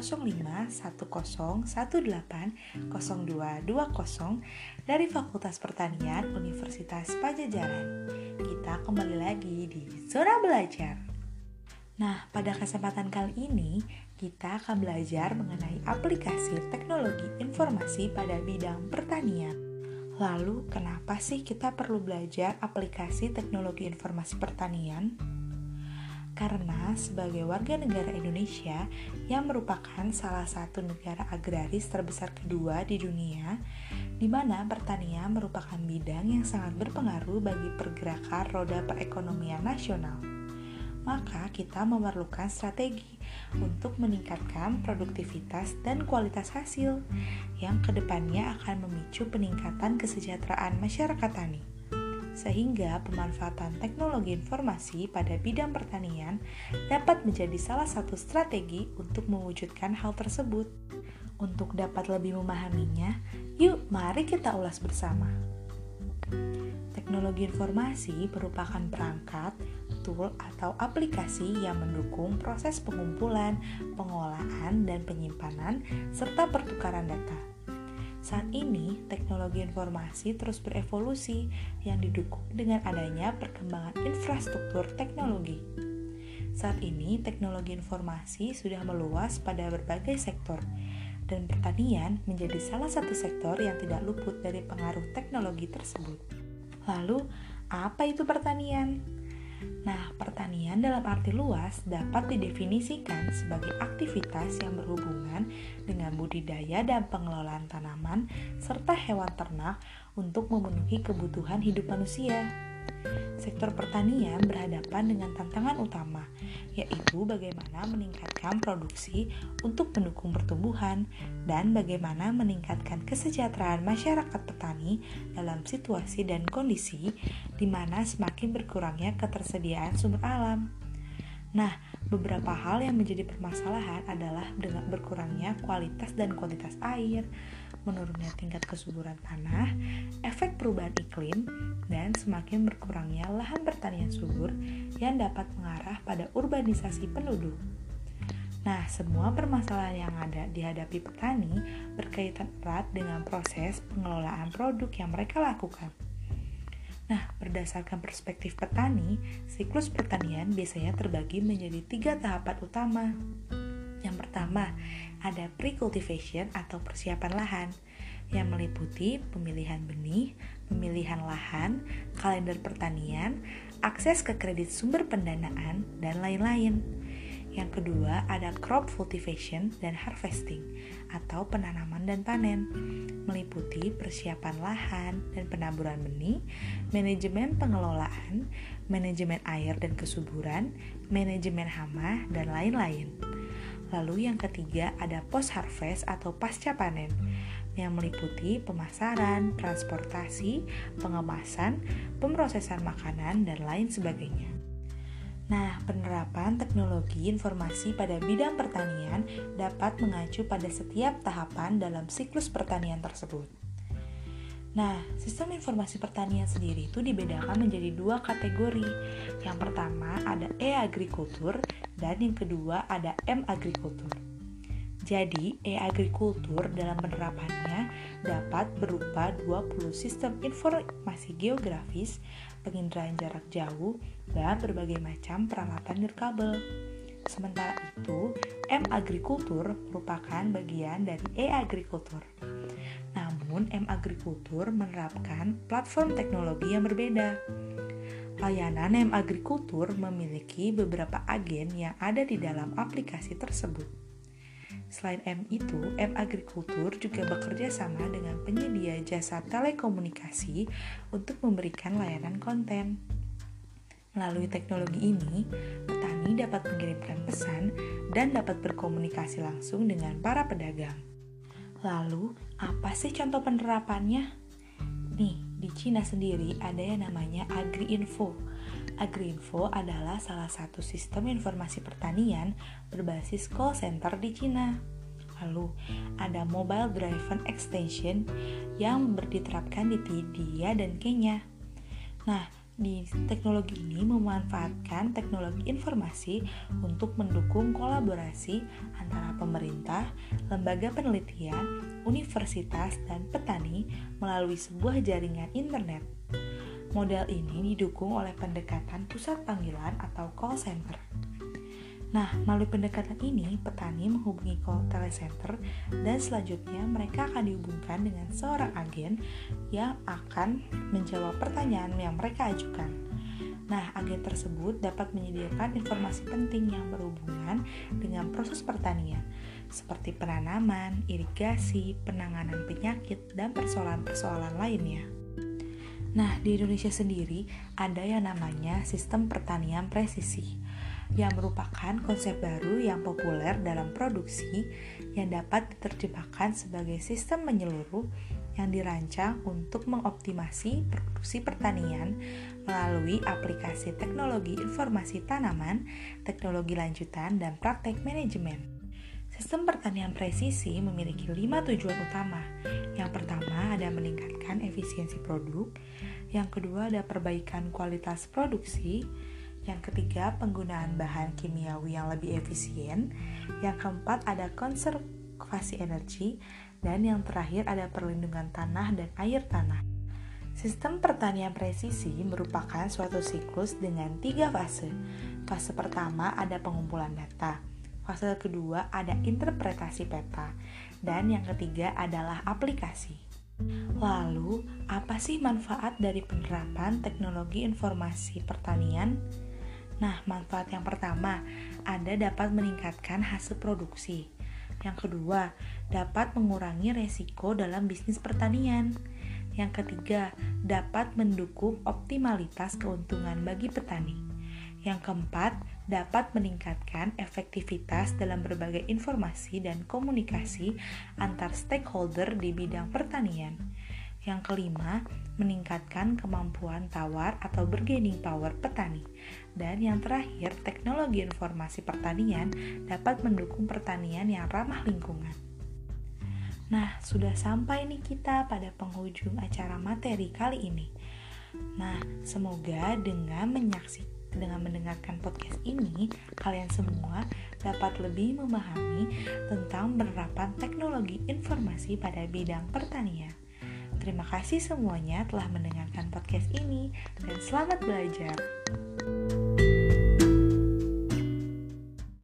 0510180220 dari Fakultas Pertanian Universitas Pajajaran. Kita kembali lagi di Zona Belajar. Nah, pada kesempatan kali ini kita akan belajar mengenai aplikasi teknologi informasi pada bidang pertanian. Lalu, kenapa sih kita perlu belajar aplikasi teknologi informasi pertanian? Karena sebagai warga negara Indonesia yang merupakan salah satu negara agraris terbesar kedua di dunia, di mana pertanian merupakan bidang yang sangat berpengaruh bagi pergerakan roda perekonomian nasional. Maka kita memerlukan strategi untuk meningkatkan produktivitas dan kualitas hasil yang ke depannya akan memicu peningkatan kesejahteraan masyarakat tani sehingga pemanfaatan teknologi informasi pada bidang pertanian dapat menjadi salah satu strategi untuk mewujudkan hal tersebut. Untuk dapat lebih memahaminya, yuk mari kita ulas bersama. Teknologi informasi merupakan perangkat, tool, atau aplikasi yang mendukung proses pengumpulan, pengolahan, dan penyimpanan, serta pertukaran data saat ini, teknologi informasi terus berevolusi yang didukung dengan adanya perkembangan infrastruktur teknologi. Saat ini, teknologi informasi sudah meluas pada berbagai sektor, dan pertanian menjadi salah satu sektor yang tidak luput dari pengaruh teknologi tersebut. Lalu, apa itu pertanian? Nah, pertanian dalam arti luas dapat didefinisikan sebagai aktivitas yang berhubungan dengan budidaya dan pengelolaan tanaman serta hewan ternak untuk memenuhi kebutuhan hidup manusia. Sektor pertanian berhadapan dengan tantangan utama, yaitu bagaimana meningkatkan produksi untuk mendukung pertumbuhan dan bagaimana meningkatkan kesejahteraan masyarakat petani dalam situasi dan kondisi di mana semakin berkurangnya ketersediaan sumber alam. Nah, beberapa hal yang menjadi permasalahan adalah dengan berkurangnya kualitas dan kuantitas air, menurunnya tingkat kesuburan tanah, efek perubahan iklim, dan semakin berkurangnya lahan pertanian subur yang dapat mengarah pada urbanisasi penduduk. Nah, semua permasalahan yang ada dihadapi petani berkaitan erat dengan proses pengelolaan produk yang mereka lakukan. Nah, berdasarkan perspektif petani, siklus pertanian biasanya terbagi menjadi tiga tahapan utama. Yang pertama, ada pre-cultivation atau persiapan lahan yang meliputi pemilihan benih, pemilihan lahan, kalender pertanian, akses ke kredit sumber pendanaan, dan lain-lain. Yang kedua, ada crop cultivation dan harvesting atau penanaman dan panen, meliputi persiapan lahan dan penaburan benih, manajemen pengelolaan, manajemen air dan kesuburan, manajemen hama, dan lain-lain. Lalu yang ketiga ada post harvest atau pasca panen yang meliputi pemasaran, transportasi, pengemasan, pemrosesan makanan, dan lain sebagainya. Nah, penerapan teknologi informasi pada bidang pertanian dapat mengacu pada setiap tahapan dalam siklus pertanian tersebut. Nah, sistem informasi pertanian sendiri itu dibedakan menjadi dua kategori. Yang pertama ada e-agrikultur dan yang kedua ada m-agrikultur. Jadi, e-agrikultur dalam penerapannya dapat berupa 20 sistem informasi geografis, penginderaan jarak jauh, dan berbagai macam peralatan nirkabel. Sementara itu, M-agrikultur merupakan bagian dari E-agrikultur. Namun, M-agrikultur menerapkan platform teknologi yang berbeda. Layanan M-agrikultur memiliki beberapa agen yang ada di dalam aplikasi tersebut. Selain M itu, M Agrikultur juga bekerja sama dengan penyedia jasa telekomunikasi untuk memberikan layanan konten. Melalui teknologi ini, petani dapat mengirimkan pesan dan dapat berkomunikasi langsung dengan para pedagang. Lalu, apa sih contoh penerapannya? Nih, di Cina sendiri ada yang namanya AgriInfo AgriInfo adalah salah satu sistem informasi pertanian berbasis call center di Cina. Lalu, ada Mobile Driven Extension yang diterapkan di India dan Kenya. Nah, di teknologi ini memanfaatkan teknologi informasi untuk mendukung kolaborasi antara pemerintah, lembaga penelitian, universitas, dan petani melalui sebuah jaringan internet. Model ini didukung oleh pendekatan pusat panggilan atau call center. Nah, melalui pendekatan ini, petani menghubungi call telecenter dan selanjutnya mereka akan dihubungkan dengan seorang agen yang akan menjawab pertanyaan yang mereka ajukan. Nah, agen tersebut dapat menyediakan informasi penting yang berhubungan dengan proses pertanian, seperti penanaman, irigasi, penanganan penyakit, dan persoalan-persoalan lainnya. Nah, di Indonesia sendiri ada yang namanya sistem pertanian presisi yang merupakan konsep baru yang populer dalam produksi yang dapat diterjemahkan sebagai sistem menyeluruh yang dirancang untuk mengoptimasi produksi pertanian melalui aplikasi teknologi informasi tanaman, teknologi lanjutan, dan praktek manajemen. Sistem pertanian presisi memiliki lima tujuan utama. Yang pertama ada meningkatkan efisiensi produk, yang kedua ada perbaikan kualitas produksi, yang ketiga, penggunaan bahan kimiawi yang lebih efisien. Yang keempat, ada konservasi energi. Dan yang terakhir, ada perlindungan tanah dan air tanah. Sistem pertanian presisi merupakan suatu siklus dengan tiga fase. Fase pertama ada pengumpulan data. Fase kedua ada interpretasi peta. Dan yang ketiga adalah aplikasi. Lalu, apa sih manfaat dari penerapan teknologi informasi pertanian? Nah, manfaat yang pertama ada dapat meningkatkan hasil produksi. Yang kedua, dapat mengurangi resiko dalam bisnis pertanian. Yang ketiga, dapat mendukung optimalitas keuntungan bagi petani. Yang keempat, dapat meningkatkan efektivitas dalam berbagai informasi dan komunikasi antar stakeholder di bidang pertanian. Yang kelima, meningkatkan kemampuan tawar atau bargaining power petani. Dan yang terakhir, teknologi informasi pertanian dapat mendukung pertanian yang ramah lingkungan. Nah, sudah sampai nih kita pada penghujung acara materi kali ini. Nah, semoga dengan menyaksikan dengan mendengarkan podcast ini, kalian semua dapat lebih memahami tentang penerapan teknologi informasi pada bidang pertanian. Terima kasih semuanya telah mendengarkan podcast ini dan selamat belajar.